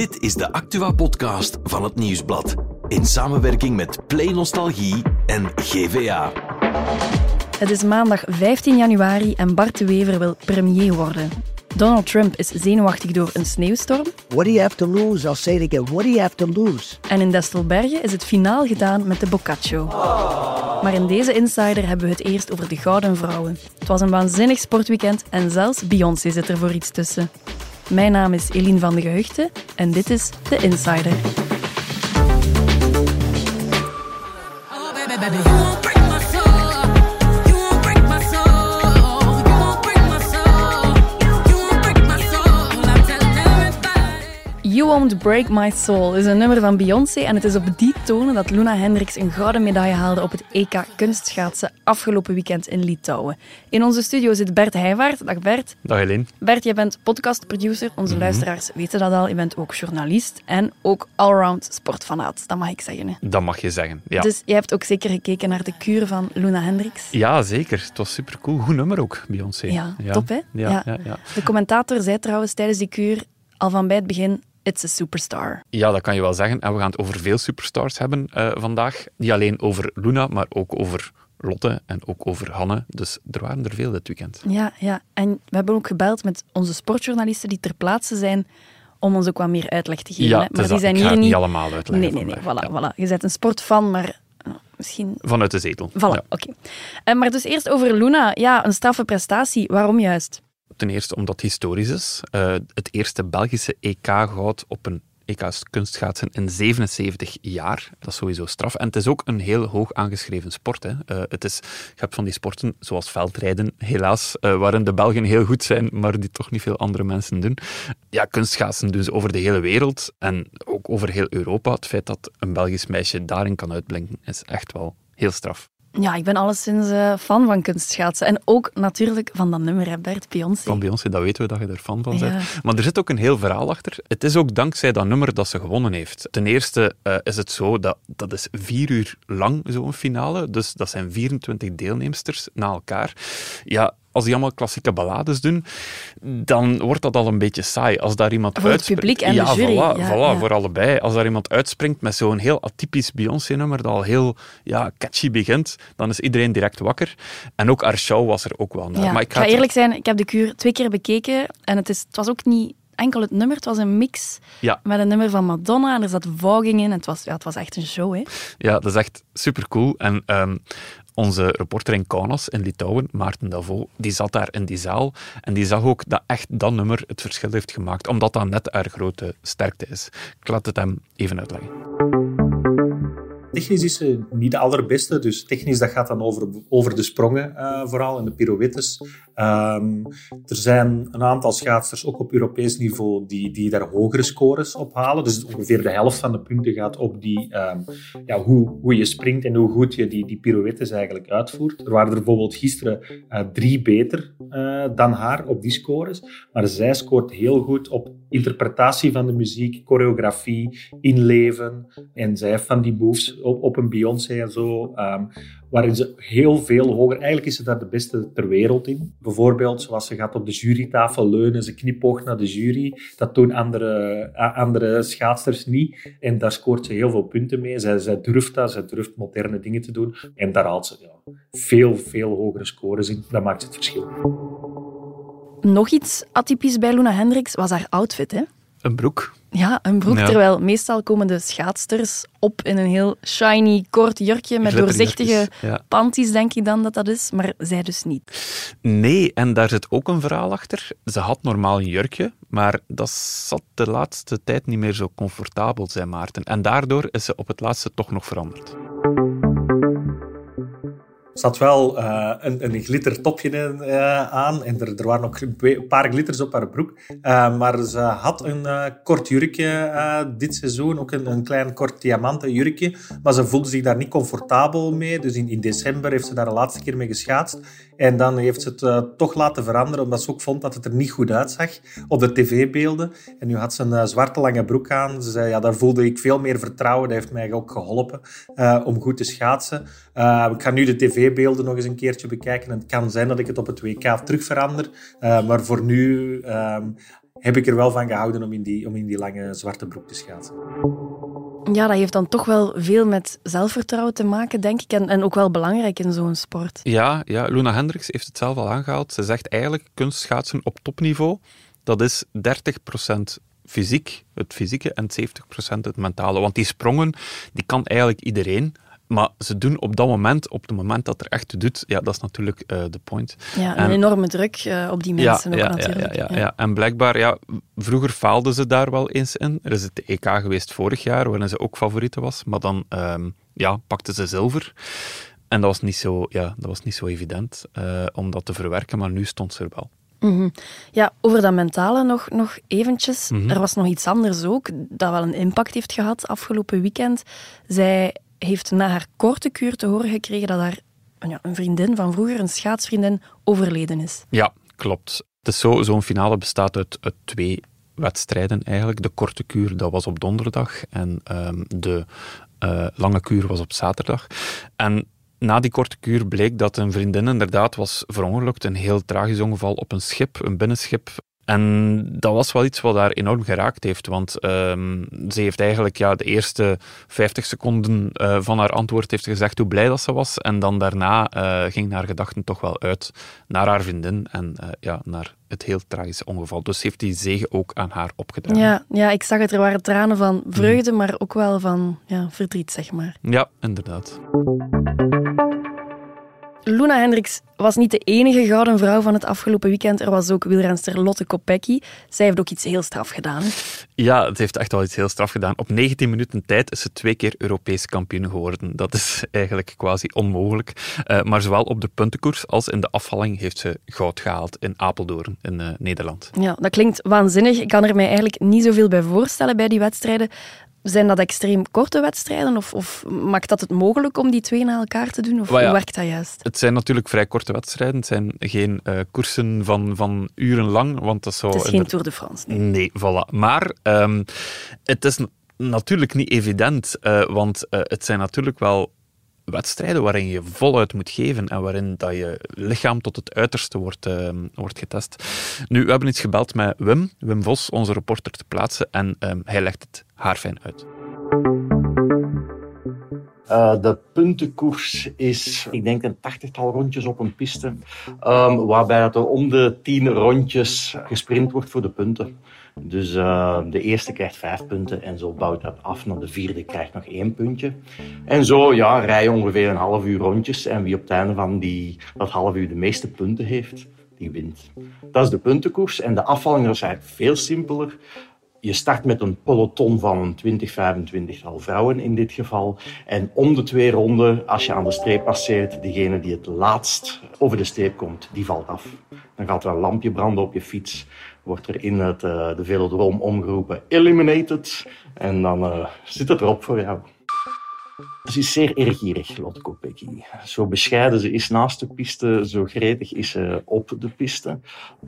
Dit is de Actua-podcast van het Nieuwsblad. In samenwerking met Play Nostalgie en GVA. Het is maandag 15 januari en Bart de Wever wil premier worden. Donald Trump is zenuwachtig door een sneeuwstorm. What do you have to lose? I'll say it again. What do you have to lose? En in Destelbergen is het finaal gedaan met de Boccaccio. Maar in deze Insider hebben we het eerst over de Gouden Vrouwen. Het was een waanzinnig sportweekend en zelfs Beyoncé zit er voor iets tussen. Mijn naam is Eline van de Gehuchten en dit is de Insider. Won't Break My Soul is een nummer van Beyoncé en het is op die tonen dat Luna Hendricks een gouden medaille haalde op het EK kunstschaatsen afgelopen weekend in Litouwen. In onze studio zit Bert Heijvaart. Dag Bert. Dag Helene. Bert, jij bent podcastproducer. Onze luisteraars weten dat al. Je bent ook journalist en ook allround sportfanaat. Dat mag ik zeggen. Hè. Dat mag je zeggen. Ja. Dus jij hebt ook zeker gekeken naar de kuur van Luna Hendricks. ja, zeker. Het was supercool. Goed nummer ook, Beyoncé. Ja, top hè? Ja, ja. Ja, De commentator zei trouwens tijdens die kuur al van bij het begin: It's a superstar. Ja, dat kan je wel zeggen. En we gaan het over veel superstars hebben eh, vandaag. Niet alleen over Luna, maar ook over Lotte en ook over Hanne. Dus er waren er veel dit weekend. Ja, ja. En we hebben ook gebeld met onze sportjournalisten die ter plaatse zijn om ons ook wat meer uitleg te geven. Ja, hè. Maar die zijn hier niet... niet allemaal uitleggen Nee, nee, nee. vandaag. Voilà, Ja. voilà. Je bent een sportfan, maar eh, misschien... Vanuit de zetel. Voilà, Ja. oké. Eh, maar dus eerst over Luna. Ja, een straffe prestatie. Waarom juist? Ten eerste omdat het historisch is. Eh, het eerste Belgische EK-goud op een EK kunstschaatsen in 77 jaar. Dat is sowieso straf. En het is ook een heel hoog aangeschreven sport. Hè. Eh, het is, je hebt van die sporten, zoals veldrijden, helaas, eh, waarin de Belgen heel goed zijn, maar die toch niet veel andere mensen doen. Ja, kunstschaatsen doen ze over de hele wereld en ook over heel Europa. Het feit dat een Belgisch meisje daarin kan uitblinken, is echt wel heel straf. Ja, ik ben alleszins eh, fan van kunstschaatsen. En ook natuurlijk van dat nummer, hè, Bert, Beyoncé. Van Beyoncé, dat weten we dat je er fan van Ja. bent. Maar er zit ook een heel verhaal achter. Het is ook dankzij dat nummer dat ze gewonnen heeft. Ten eerste eh, is het zo dat dat is vier uur lang zo'n finale. Dus dat zijn 24 deelnemsters na elkaar. Ja, als die allemaal klassieke ballades doen, dan wordt dat al een beetje saai. Als daar iemand Voor het publiek en de ja, jury, Voilà, ja, voilà, ja. voor allebei. Als daar iemand uitspringt met zo'n heel atypisch Beyoncé-nummer, dat al heel ja, catchy begint, dan is iedereen direct wakker. En ook haar show was er ook wel naar. Ja, Maar ik ik ga eerlijk zijn, ik heb de kuur twee keer bekeken. En het, is, het was ook niet enkel het nummer, het was een mix Ja. met een nummer van Madonna. En er zat voging in. En het was, ja, het was echt een show, hè. Ja, dat is echt super cool. En ehm, onze reporter in Kaunas in Litouwen, Maarten Davo, die zat daar in die zaal en die zag ook dat echt dat nummer het verschil heeft gemaakt, omdat dat net haar grote sterkte is. Ik laat het hem even uitleggen. Technisch is ze niet de allerbeste, dus technisch dat gaat dan over, over de sprongen eh, vooral en de pirouettes. Ehm, er zijn een aantal schaatsers, ook op Europees niveau, die, die daar hogere scores op halen. Dus ongeveer de helft van de punten gaat op die, ehm, ja, hoe, hoe je springt en hoe goed je die, die pirouettes eigenlijk uitvoert. Er waren er bijvoorbeeld gisteren eh, drie beter eh, dan haar op die scores, maar zij scoort heel goed op interpretatie van de muziek, choreografie, inleven. En zij van die moves op, op een Beyoncé en zo, ehm, waarin ze heel veel hoger... Eigenlijk is ze daar de beste ter wereld in. Bijvoorbeeld, zoals ze gaat op de jurytafel leunen, ze knipoogt naar de jury. Dat doen andere, andere schaatsters niet. En daar scoort ze heel veel punten mee. Zij, zij durft dat, zij durft moderne dingen te doen. En daar haalt ze ja, veel, veel hogere scores in. Dat maakt het verschil. Nog iets atypisch bij Luna Hendricks was haar outfit, hè. Een broek. Ja, een broek. Ja. Terwijl meestal komen de schaatsters op in een heel shiny, kort jurkje met doorzichtige ja. panties, denk ik dan dat dat is. Maar zij dus niet. Nee, en daar zit ook een verhaal achter. Ze had normaal een jurkje, maar dat zat de laatste tijd niet meer zo comfortabel, zei Maarten. En daardoor is ze op het laatste toch nog veranderd. Zat wel eh, een, een glittertopje in, eh, aan en er, er waren ook een paar glitters op haar broek. Eh, maar ze had een kort jurkje dit seizoen, ook een, een klein kort diamanten jurkje. Maar ze voelde zich daar niet comfortabel mee. Dus in, in december heeft ze daar de laatste keer mee geschaatst. En dan heeft ze het toch laten veranderen, omdat ze ook vond dat het er niet goed uitzag op de tv-beelden. En nu had ze een zwarte lange broek aan. Ze zei, ja, daar voelde ik veel meer vertrouwen. Dat heeft mij ook geholpen eh, om goed te schaatsen. Ik ga nu de tv-beelden nog eens een keertje bekijken. En het kan zijn dat ik het op het WK terug verander. Eh, maar voor nu ehm, heb ik er wel van gehouden om in die, om in die lange zwarte broek te schaatsen. Ja, dat heeft dan toch wel veel met zelfvertrouwen te maken, denk ik. En, en ook wel belangrijk in zo'n sport. Ja, ja, Luna Hendricks heeft het zelf al aangehaald. Ze zegt eigenlijk kunstschaatsen op topniveau, dat is 30% fysiek, het fysieke, en 70% het mentale. Want die sprongen, die kan eigenlijk iedereen. Maar ze doen op dat moment, op het moment dat er echt toe doet, ja, dat is natuurlijk eh, de point. Ja, En- een enorme druk eh, op die mensen ook ja, natuurlijk. Ja, ja, ja, En blijkbaar, ja, vroeger faalden ze daar wel eens in. Er is het EK geweest vorig jaar, waarin ze ook favoriete was. Maar dan ehm, ja, pakte ze zilver. En dat was niet zo, ja, dat was niet zo evident eh, om dat te verwerken, maar nu stond ze er wel. Mhm. Ja, over dat mentale nog, nog eventjes. Mhm. Er was nog iets anders ook, dat wel een impact heeft gehad afgelopen weekend. Zij heeft na haar korte kuur te horen gekregen dat haar ja, een vriendin van vroeger, een schaatsvriendin, overleden is. Ja, klopt. Is zo, zo'n finale bestaat uit, uit twee wedstrijden eigenlijk. De korte kuur, dat was op donderdag. En ehm, de eh, lange kuur was op zaterdag. En na die korte kuur bleek dat een vriendin inderdaad was verongelukt. Een heel tragisch ongeval op een schip, een binnenschip. En dat was wel iets wat haar enorm geraakt heeft, want ehm, ze heeft eigenlijk ja, de eerste 50 seconden eh, van haar antwoord heeft gezegd hoe blij dat ze was. En dan daarna eh, ging haar gedachten toch wel uit naar haar vriendin en eh, ja, naar het heel tragische ongeval. Dus heeft die zegen ook aan haar opgedragen. Ja, ja, ik zag het. Er waren tranen van vreugde, maar ook wel van ja, verdriet, zeg maar. Ja, inderdaad. Luna Hendricks was niet de enige gouden vrouw van het afgelopen weekend. Er was ook wielrenster Lotte Kopecky. Zij heeft ook iets heel straf gedaan. Ja, het heeft echt wel iets heel straf gedaan. Op 19 minuten tijd is ze twee keer Europees kampioen geworden. Dat is eigenlijk quasi onmogelijk. Eh, maar zowel op de puntenkoers als in de afvalling heeft ze goud gehaald in Apeldoorn in eh, Nederland. Ja, dat klinkt waanzinnig. Ik kan er mij eigenlijk niet zoveel bij voorstellen bij die wedstrijden. Zijn dat extreem korte wedstrijden of, of maakt dat het mogelijk om die twee na elkaar te doen? Of ja. hoe werkt dat juist? Het zijn natuurlijk vrij korte wedstrijden. Het zijn geen eh, koersen van, van urenlang, want dat zou... Het is geen Tour de France. nee. Nee, voilà. Maar ehm, het is natuurlijk niet evident, eh, want eh, het zijn natuurlijk wel wedstrijden waarin je voluit moet geven en waarin dat je lichaam tot het uiterste wordt, ehm, wordt getest. Nu, we hebben iets gebeld met Wim, Wim Vos, onze reporter te plaatsen, en ehm, hij legt het haarfijn uit. Eh, de puntenkoers is, ik denk, een tachtigtal rondjes op een piste. ehm, waarbij er om de tien rondjes gesprint wordt voor de punten. Dus eh, de eerste krijgt vijf punten en zo bouwt dat af naar de vierde krijgt nog één puntje. En zo ja, rij je ongeveer een half uur rondjes. En wie op het einde van die, dat half uur de meeste punten heeft, die wint. Dat is de puntenkoers. En de afvalling is eigenlijk veel simpeler. Je start met een peloton van een 20, 25 tal vrouwen in dit geval. En om de twee ronden, als je aan de streep passeert, degene die het laatst over de streep komt, die valt af. Dan gaat er een lampje branden op je fiets. Wordt er in het, eh, de velodroom omgeroepen eliminated. En dan eh, zit het erop voor jou. Ze is zeer ergierig, Lotte Kopecky. Zo bescheiden ze is naast de piste, zo gretig is ze op de piste.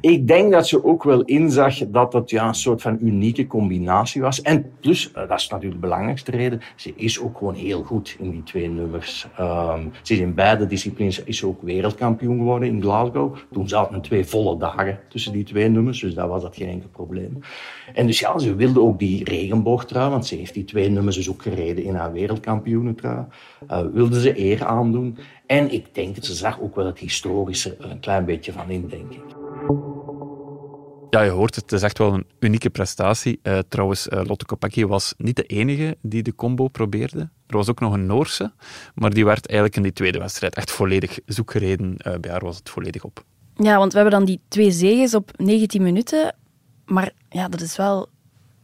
Ik denk dat ze ook wel inzag dat het ja, een soort van unieke combinatie was. En plus, eh, dat is natuurlijk de belangrijkste reden, ze is ook gewoon heel goed in die twee nummers. Ehm, ze is in beide disciplines is ook wereldkampioen geworden in Glasgow. Toen zaten twee volle dagen tussen die twee nummers, dus daar was dat geen enkel probleem. En dus ja, ze wilde ook die regenboogtrui, want ze heeft die twee nummers dus ook gereden in haar wereldkampioenentrui. Eh wilde ze eer aandoen. En ik denk dat ze zag ook wel het historische er een klein beetje van in, denk ik. Ja, je hoort het, het is echt wel een unieke prestatie. Eh, trouwens, eh, Lotte Kopecky was niet de enige die de combo probeerde. Er was ook nog een Noorse, maar die werd eigenlijk in die tweede wedstrijd echt volledig zoekgereden. Eh, bij haar was het volledig op. Ja, want we hebben dan die twee zegens op 19 minuten. Maar ja, dat is wel...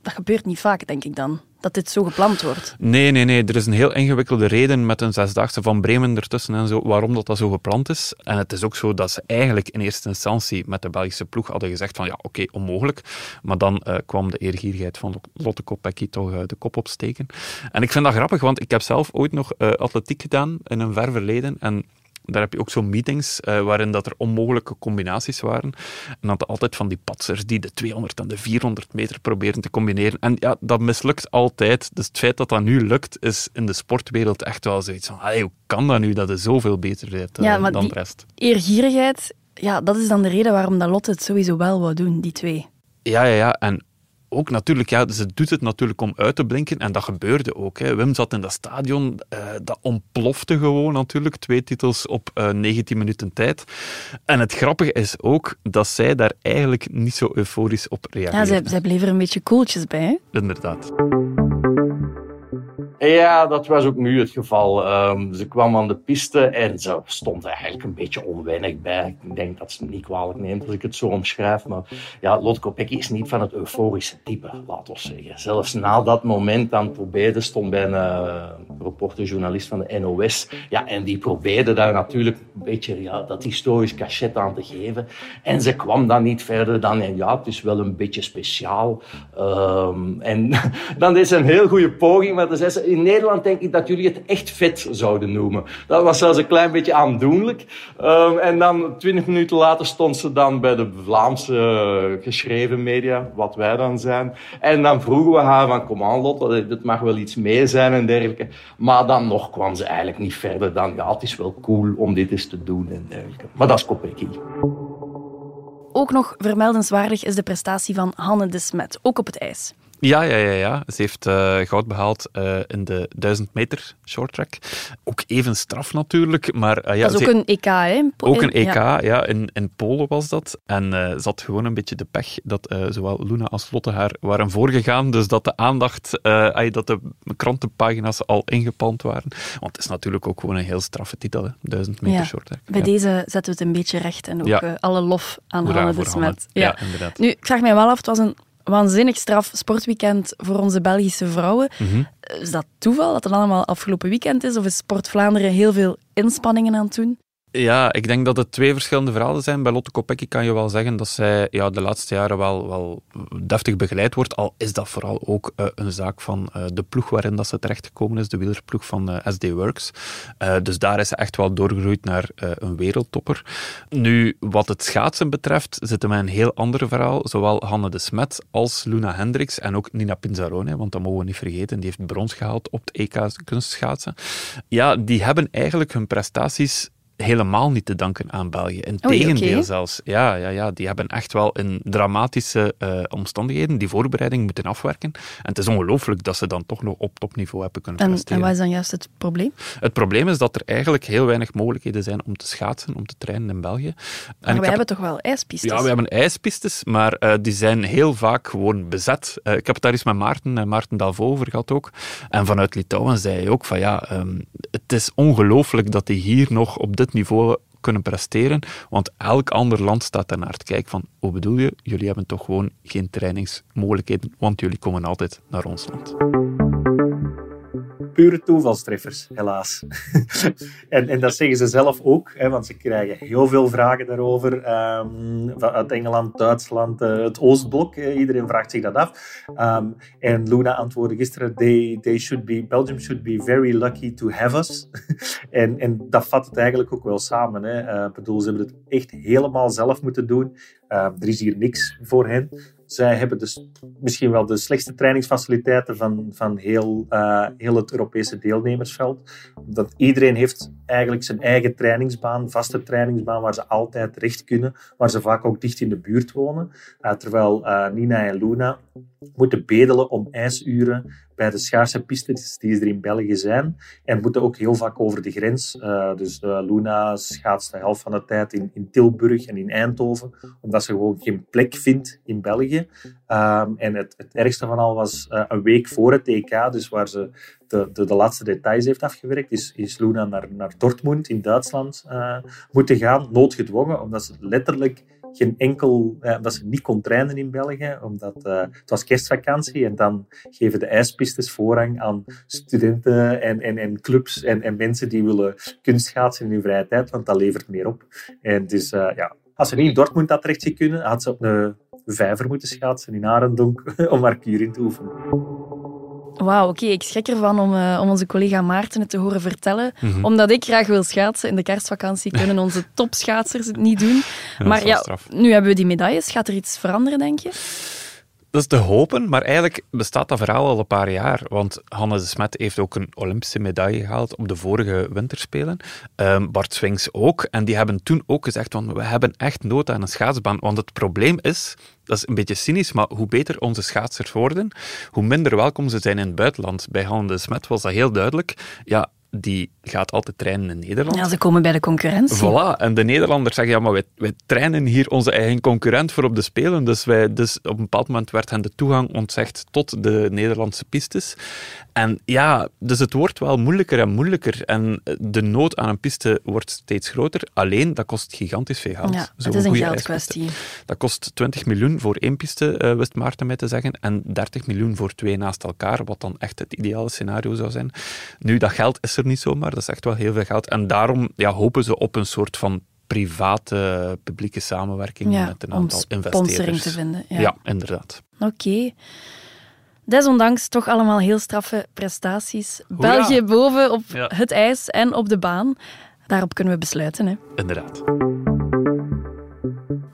Dat gebeurt niet vaak, denk ik dan. Dat dit zo gepland wordt. Nee, nee, nee. Er is een heel ingewikkelde reden met een zesdaagse van Bremen ertussen en zo, waarom dat, dat zo gepland is. En het is ook zo dat ze eigenlijk in eerste instantie met de Belgische ploeg hadden gezegd van ja, oké, onmogelijk. Maar dan eh, kwam de eergierigheid van Lotte Kopecky toch eh, de kop opsteken. En ik vind dat grappig, want ik heb zelf ooit nog eh, atletiek gedaan in een ver verleden. En daar heb je ook zo'n meetings eh, waarin dat er onmogelijke combinaties waren. En dat altijd van die patsers die de 200 en de 400 meter proberen te combineren. En ja, dat mislukt altijd. Dus het feit dat dat nu lukt, is in de sportwereld echt wel zoiets van allee, hoe kan dat nu dat je zoveel beter bent eh, Ja, maar dan die- de rest? Eergierigheid, ja, dat is dan de reden waarom dat Lotte het sowieso wel wou doen, die twee. Ja, ja, ja. En ook natuurlijk, ja, ze doet het natuurlijk om uit te blinken. En dat gebeurde ook. Hè. Wim zat in dat stadion. eh, dat ontplofte gewoon natuurlijk. Twee titels op eh 19 minuten tijd. En het grappige is ook dat zij daar eigenlijk niet zo euforisch op Ja, reageerde. zij, zij bleef er een beetje koeltjes bij. hè? Inderdaad. Ja, dat was ook nu het geval. Ehm, ze kwam aan de piste en ze stond eigenlijk een beetje onwennig bij. Ik denk dat ze het niet kwalijk neemt als ik het zo omschrijf. Maar ja, Kopecky is niet van het euforische type, laten we zeggen. Zelfs na dat moment dan probeerde, stond bij een uh, reporter, journalist van de NOS. Ja, en die probeerde daar natuurlijk een beetje ja, dat historisch cachet aan te geven. En ze kwam dan niet verder dan, ja, het is wel een beetje speciaal. Ehm, en dan ze een heel goede poging, maar dan zei ze, in Nederland denk ik dat jullie het echt vet zouden noemen. Dat was zelfs een klein beetje aandoenlijk. Um, en dan twintig minuten later stond ze dan bij de Vlaamse uh, geschreven media, wat wij dan zijn. En dan vroegen we haar van, kom aan Lotte, dit mag wel iets meer zijn en dergelijke. Maar dan nog kwam ze eigenlijk niet verder dan, ja, het is wel cool om dit eens te doen en dergelijke. Maar dat is Kopecky. Ook nog vermeldenswaardig is de prestatie van Hanne de Smet, ook op het ijs. Ja, ja, ja, ja. Ze heeft uh, goud behaald uh, in de 1000 meter short track. Ook even straf natuurlijk, maar... Uh, ja, dat is ook een EK, hè? Ook een EK, ja. ja in, in Polen was dat. En ze had gewoon een beetje de pech dat zowel Luna als Lotte haar waren voorgegaan, dus dat de aandacht, dat de krantenpagina's al ingepalmd waren. Want het is natuurlijk ook gewoon een heel straffe titel, hè? 1000 meter ja. short track. Bij deze zetten we het een beetje recht en ook alle lof aan Hoera Hanne de. Smet. Ja, inderdaad. Nu, ik vraag mij wel af, het was een waanzinnig straf sportweekend voor onze Belgische vrouwen. Mm -hmm. Is dat toeval dat het allemaal afgelopen weekend is? Of is Sport Vlaanderen heel veel inspanningen aan het doen? Ja, ik denk dat het twee verschillende verhalen zijn. Bij Lotte Kopecky kan je wel zeggen dat zij ja, de laatste jaren wel, wel deftig begeleid wordt. Al is dat vooral ook uh, een zaak van uh, de ploeg waarin dat ze terechtgekomen is, de wielerploeg van uh, SD Works. dus daar is ze echt wel doorgegroeid naar een wereldtopper. Nu, wat het schaatsen betreft, zitten we in een heel ander verhaal. Zowel Hanne de Smet als Luna Hendricks en ook Nina Pinzarone, want dat mogen we niet vergeten, die heeft brons gehaald op het EK kunstschaatsen. Ja, die hebben eigenlijk hun prestaties helemaal niet te danken aan België. Integendeel okay. zelfs. Ja, ja, ja, die hebben echt wel in dramatische uh, omstandigheden die voorbereiding moeten afwerken. En het is ongelooflijk dat ze dan toch nog op topniveau hebben kunnen en, presteren. En wat is dan juist het probleem? Het probleem is dat er eigenlijk heel weinig mogelijkheden zijn om te schaatsen, om te trainen in België. En maar wij hebben toch wel ijspistes? Ja, we hebben ijspistes, maar uh, die zijn heel vaak gewoon bezet. Uh, ik heb het daar eens met Maarten, Maarten Dalvo over gehad ook. En vanuit Litouwen zei hij ook van ja, um, het is ongelooflijk dat die hier nog op dit niveau kunnen presteren, want elk ander land staat daarnaar te kijken van, hoe bedoel je, jullie hebben toch gewoon geen trainingsmogelijkheden, want jullie komen altijd naar ons land. Pure toevalstreffers, helaas. en, en dat zeggen ze zelf ook, hè, want ze krijgen heel veel vragen daarover. Um, uit Engeland, Duitsland, uh, het Oostblok. Iedereen vraagt zich dat af. Um, en Luna antwoordde gisteren: they, they should be, Belgium should be very lucky to have us. en, en dat vat het eigenlijk ook wel samen. Hè. Uh, bedoel, ze hebben het echt helemaal zelf moeten doen. er is hier niks voor hen. Zij hebben dus misschien wel de slechtste trainingsfaciliteiten van, van heel, uh, heel het Europese deelnemersveld. Omdat iedereen heeft eigenlijk zijn eigen trainingsbaan, vaste trainingsbaan, waar ze altijd terecht kunnen, waar ze vaak ook dicht in de buurt wonen. Uh, terwijl uh, Nina en Luna moeten bedelen om ijsuren bij de schaarse pistes die er in België zijn. En moeten ook heel vaak over de grens. Uh, dus uh, Luna schaatst de helft van de tijd in, in Tilburg en in Eindhoven, omdat ze gewoon geen plek vindt in België. Um, en het, ergste van al was uh, een week voor het EK, dus waar ze de, de, de laatste details heeft afgewerkt, is, is Luna naar, naar Dortmund in Duitsland moeten gaan, noodgedwongen, omdat ze letterlijk geen enkel, eh, ze niet kon trainen in België, omdat uh, het was kerstvakantie en dan geven de ijspistes voorrang aan studenten en, en, en clubs en, en mensen die willen kunstschaatsen in hun vrije tijd, want dat levert meer op. En dus uh, ja, als ze niet in Dortmund had terecht kunnen, had ze op een vijver moeten schaatsen in Arendonk om haar in te oefenen. Wauw, oké. Okay. Ik schrik ervan om, uh, om onze collega Maarten het te horen vertellen. Mm -hmm. Omdat ik graag wil schaatsen. In de kerstvakantie kunnen onze topschaatsers het niet doen. Ja, maar ja, straf. nu hebben we die medailles. Gaat er iets veranderen, denk je? dat is te hopen, maar eigenlijk bestaat dat verhaal al een paar jaar. Want Hannes de Smet heeft ook een Olympische medaille gehaald op de vorige winterspelen. Ehm, Bart Swings ook. En die hebben toen ook gezegd, van, we hebben echt nood aan een schaatsbaan. Want het probleem is, dat is een beetje cynisch, maar hoe beter onze schaatsers worden, hoe minder welkom ze zijn in het buitenland. Bij Hannes de Smet was dat heel duidelijk. Ja, die gaat altijd trainen in Nederland. Ja, ze komen bij de concurrentie. Voilà, en de Nederlanders zeggen, ja, maar wij, wij trainen hier onze eigen concurrent voor op de Spelen, dus, wij, dus op een bepaald moment werd hen de toegang ontzegd tot de Nederlandse pistes. En ja, dus het wordt wel moeilijker en moeilijker, en de nood aan een piste wordt steeds groter, alleen dat kost gigantisch veel geld. Ja, het is een geldkwestie. Dat kost 20 miljoen voor één piste, eh, wist Maarten mij te zeggen, en 30 miljoen voor twee naast elkaar, wat dan echt het ideale scenario zou zijn. Nu, dat geld is er niet zomaar, dat is echt wel heel veel geld. En daarom ja, hopen ze op een soort van private, publieke samenwerking Ja, met een om aantal sponsoring investeerders. te vinden. Ja. Ja, inderdaad. Oké. Desondanks toch allemaal heel straffe prestaties. Hoera. België boven op Ja. het ijs en op de baan. Daarop kunnen we besluiten. Hè. Inderdaad.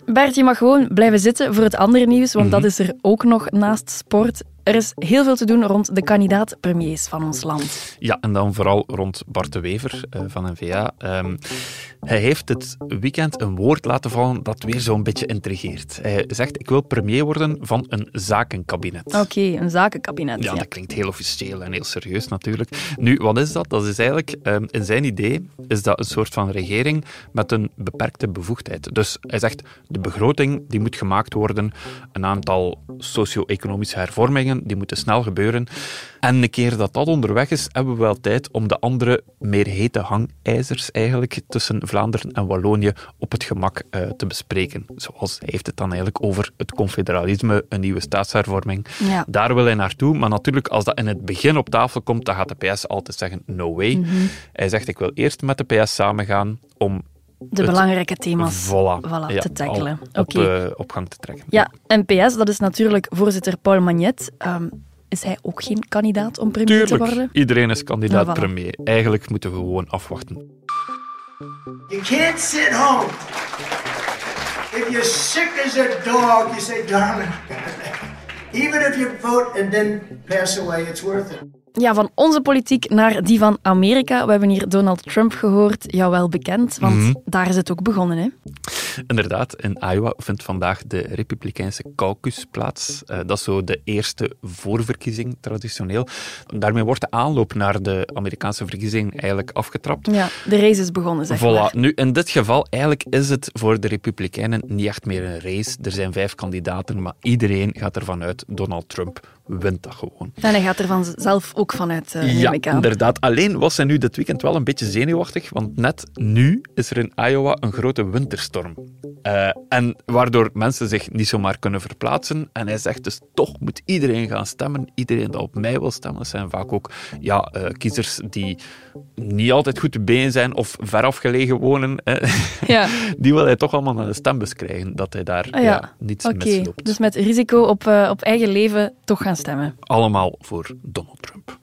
Bert, je mag gewoon blijven zitten voor het andere nieuws, want Mhm. dat is er ook nog naast sport. Er is heel veel te doen rond de kandidaat-premiers van ons land. Ja, en dan vooral rond Bart de Wever eh, van NVA. Ehm, hij heeft dit weekend een woord laten vallen dat weer zo'n beetje intrigeert. Hij zegt, ik wil premier worden van een zakenkabinet. Oké, een zakenkabinet. Ja, Ja, dat klinkt heel officieel en heel serieus natuurlijk. Nu, wat is dat? Dat is eigenlijk, ehm, in zijn idee, is dat een soort van regering met een beperkte bevoegdheid. Dus hij zegt, de begroting die moet gemaakt worden, een aantal socio-economische hervormingen, die moeten snel gebeuren. En een keer dat dat onderweg is, hebben we wel tijd om de andere, meer hete hangijzers eigenlijk tussen Vlaanderen en Wallonië op het gemak eh, te bespreken. Zoals hij heeft het dan eigenlijk over het confederalisme, een nieuwe staatshervorming. Ja. Daar wil hij naartoe, maar natuurlijk als dat in het begin op tafel komt, dan gaat de PS altijd zeggen no way. Mhm. Hij zegt ik wil eerst met de PS samengaan om De het- belangrijke thema's voilà, voilà, ja, te tackelen. al Oké. op, eh, op gang te trekken. Ja, en PS, dat is natuurlijk voorzitter Paul Magnet. Ehm, is hij ook geen kandidaat om premier te worden? iedereen is kandidaat voilà. premier. Eigenlijk moeten we gewoon afwachten. You can't sit home. If you're sick as a dog, you say, darling, even if you vote and then pass away, it's worth it. Ja, van onze politiek naar die van Amerika. We hebben hier Donald Trump gehoord, jou wel bekend, want Mhm. daar is het ook begonnen. Hè? Inderdaad, in Iowa vindt vandaag de Republikeinse caucus plaats. Eh, dat is zo de eerste voorverkiezing, traditioneel. Daarmee wordt de aanloop naar de Amerikaanse verkiezing eigenlijk afgetrapt. Ja, de race is begonnen, zeg Voilà. maar. Nu, in dit geval, eigenlijk is het voor de Republikeinen niet echt meer een race. Er zijn vijf kandidaten, maar iedereen gaat ervan uit, Donald Trump wint dat gewoon. En hij gaat er vanzelf ook vanuit, uh, Ja, ik aan. inderdaad. Alleen was hij nu dit weekend wel een beetje zenuwachtig, want net nu is er in Iowa een grote winterstorm. Eh, en waardoor mensen zich niet zomaar kunnen verplaatsen. En hij zegt dus, toch moet iedereen gaan stemmen. Iedereen dat op mij wil stemmen. Dat zijn vaak ook ja, eh, kiezers die niet altijd goed te been zijn of ver afgelegen wonen. hè. Ja. Die wil hij toch allemaal naar de stembus krijgen, dat hij daar Ah, ja. ja. niets Oké, misloopt. dus met risico op, eh, op eigen leven toch gaan stemmen. Allemaal voor Donald Trump.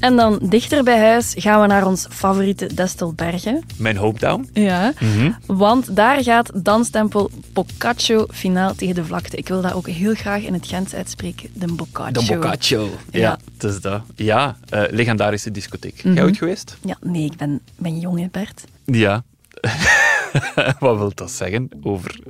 En dan dichter bij huis gaan we naar ons favoriete Destelbergen. Mijn hometown. Ja, Mhm. want daar gaat danstempel Boccaccio finaal tegen de vlakte. Ik wil dat ook heel graag in het Gens uitspreken, de Boccaccio. De Boccaccio. Ja, Ja. het is dat. Ja, eh, legendarische discotheek. Mhm. Jij ooit geweest? Ja, nee, ik ben, ben jong, hè, Bert. Ja. Wat wil dat zeggen over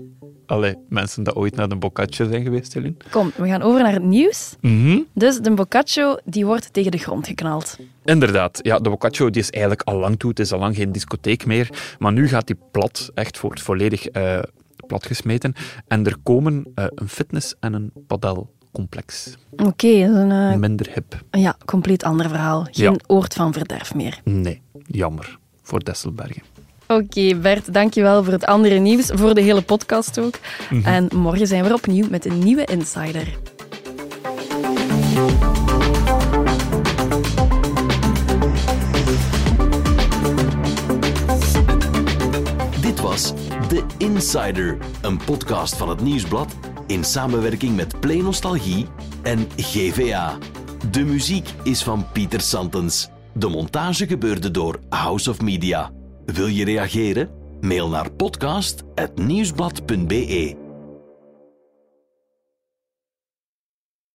alle mensen die ooit naar de Boccaccio zijn geweest, Celine? Kom, we gaan over naar het nieuws. Mhm. Dus de Boccaccio die wordt tegen de grond geknald. Inderdaad, ja, de Boccaccio die is eigenlijk al lang toe. Het is al lang geen discotheek meer. Maar nu gaat die plat, echt wordt volledig eh platgesmeten. En er komen eh, een fitness- en een padelcomplex. Oké, een eh, Minder hip. ja, compleet ander verhaal. Geen Ja. oord van verderf meer. Nee, jammer. Voor Desselbergen. Oké, Bert, dankjewel voor het andere nieuws, voor de hele podcast ook. Mhm. En morgen zijn we er opnieuw met een nieuwe Insider. Dit was The Insider, een podcast van het Nieuwsblad in samenwerking met Play Nostalgie en GVA. De muziek is van Pieter Santens. De montage gebeurde door House of Media. Wil je reageren? Mail naar podcast.nieuwsblad.be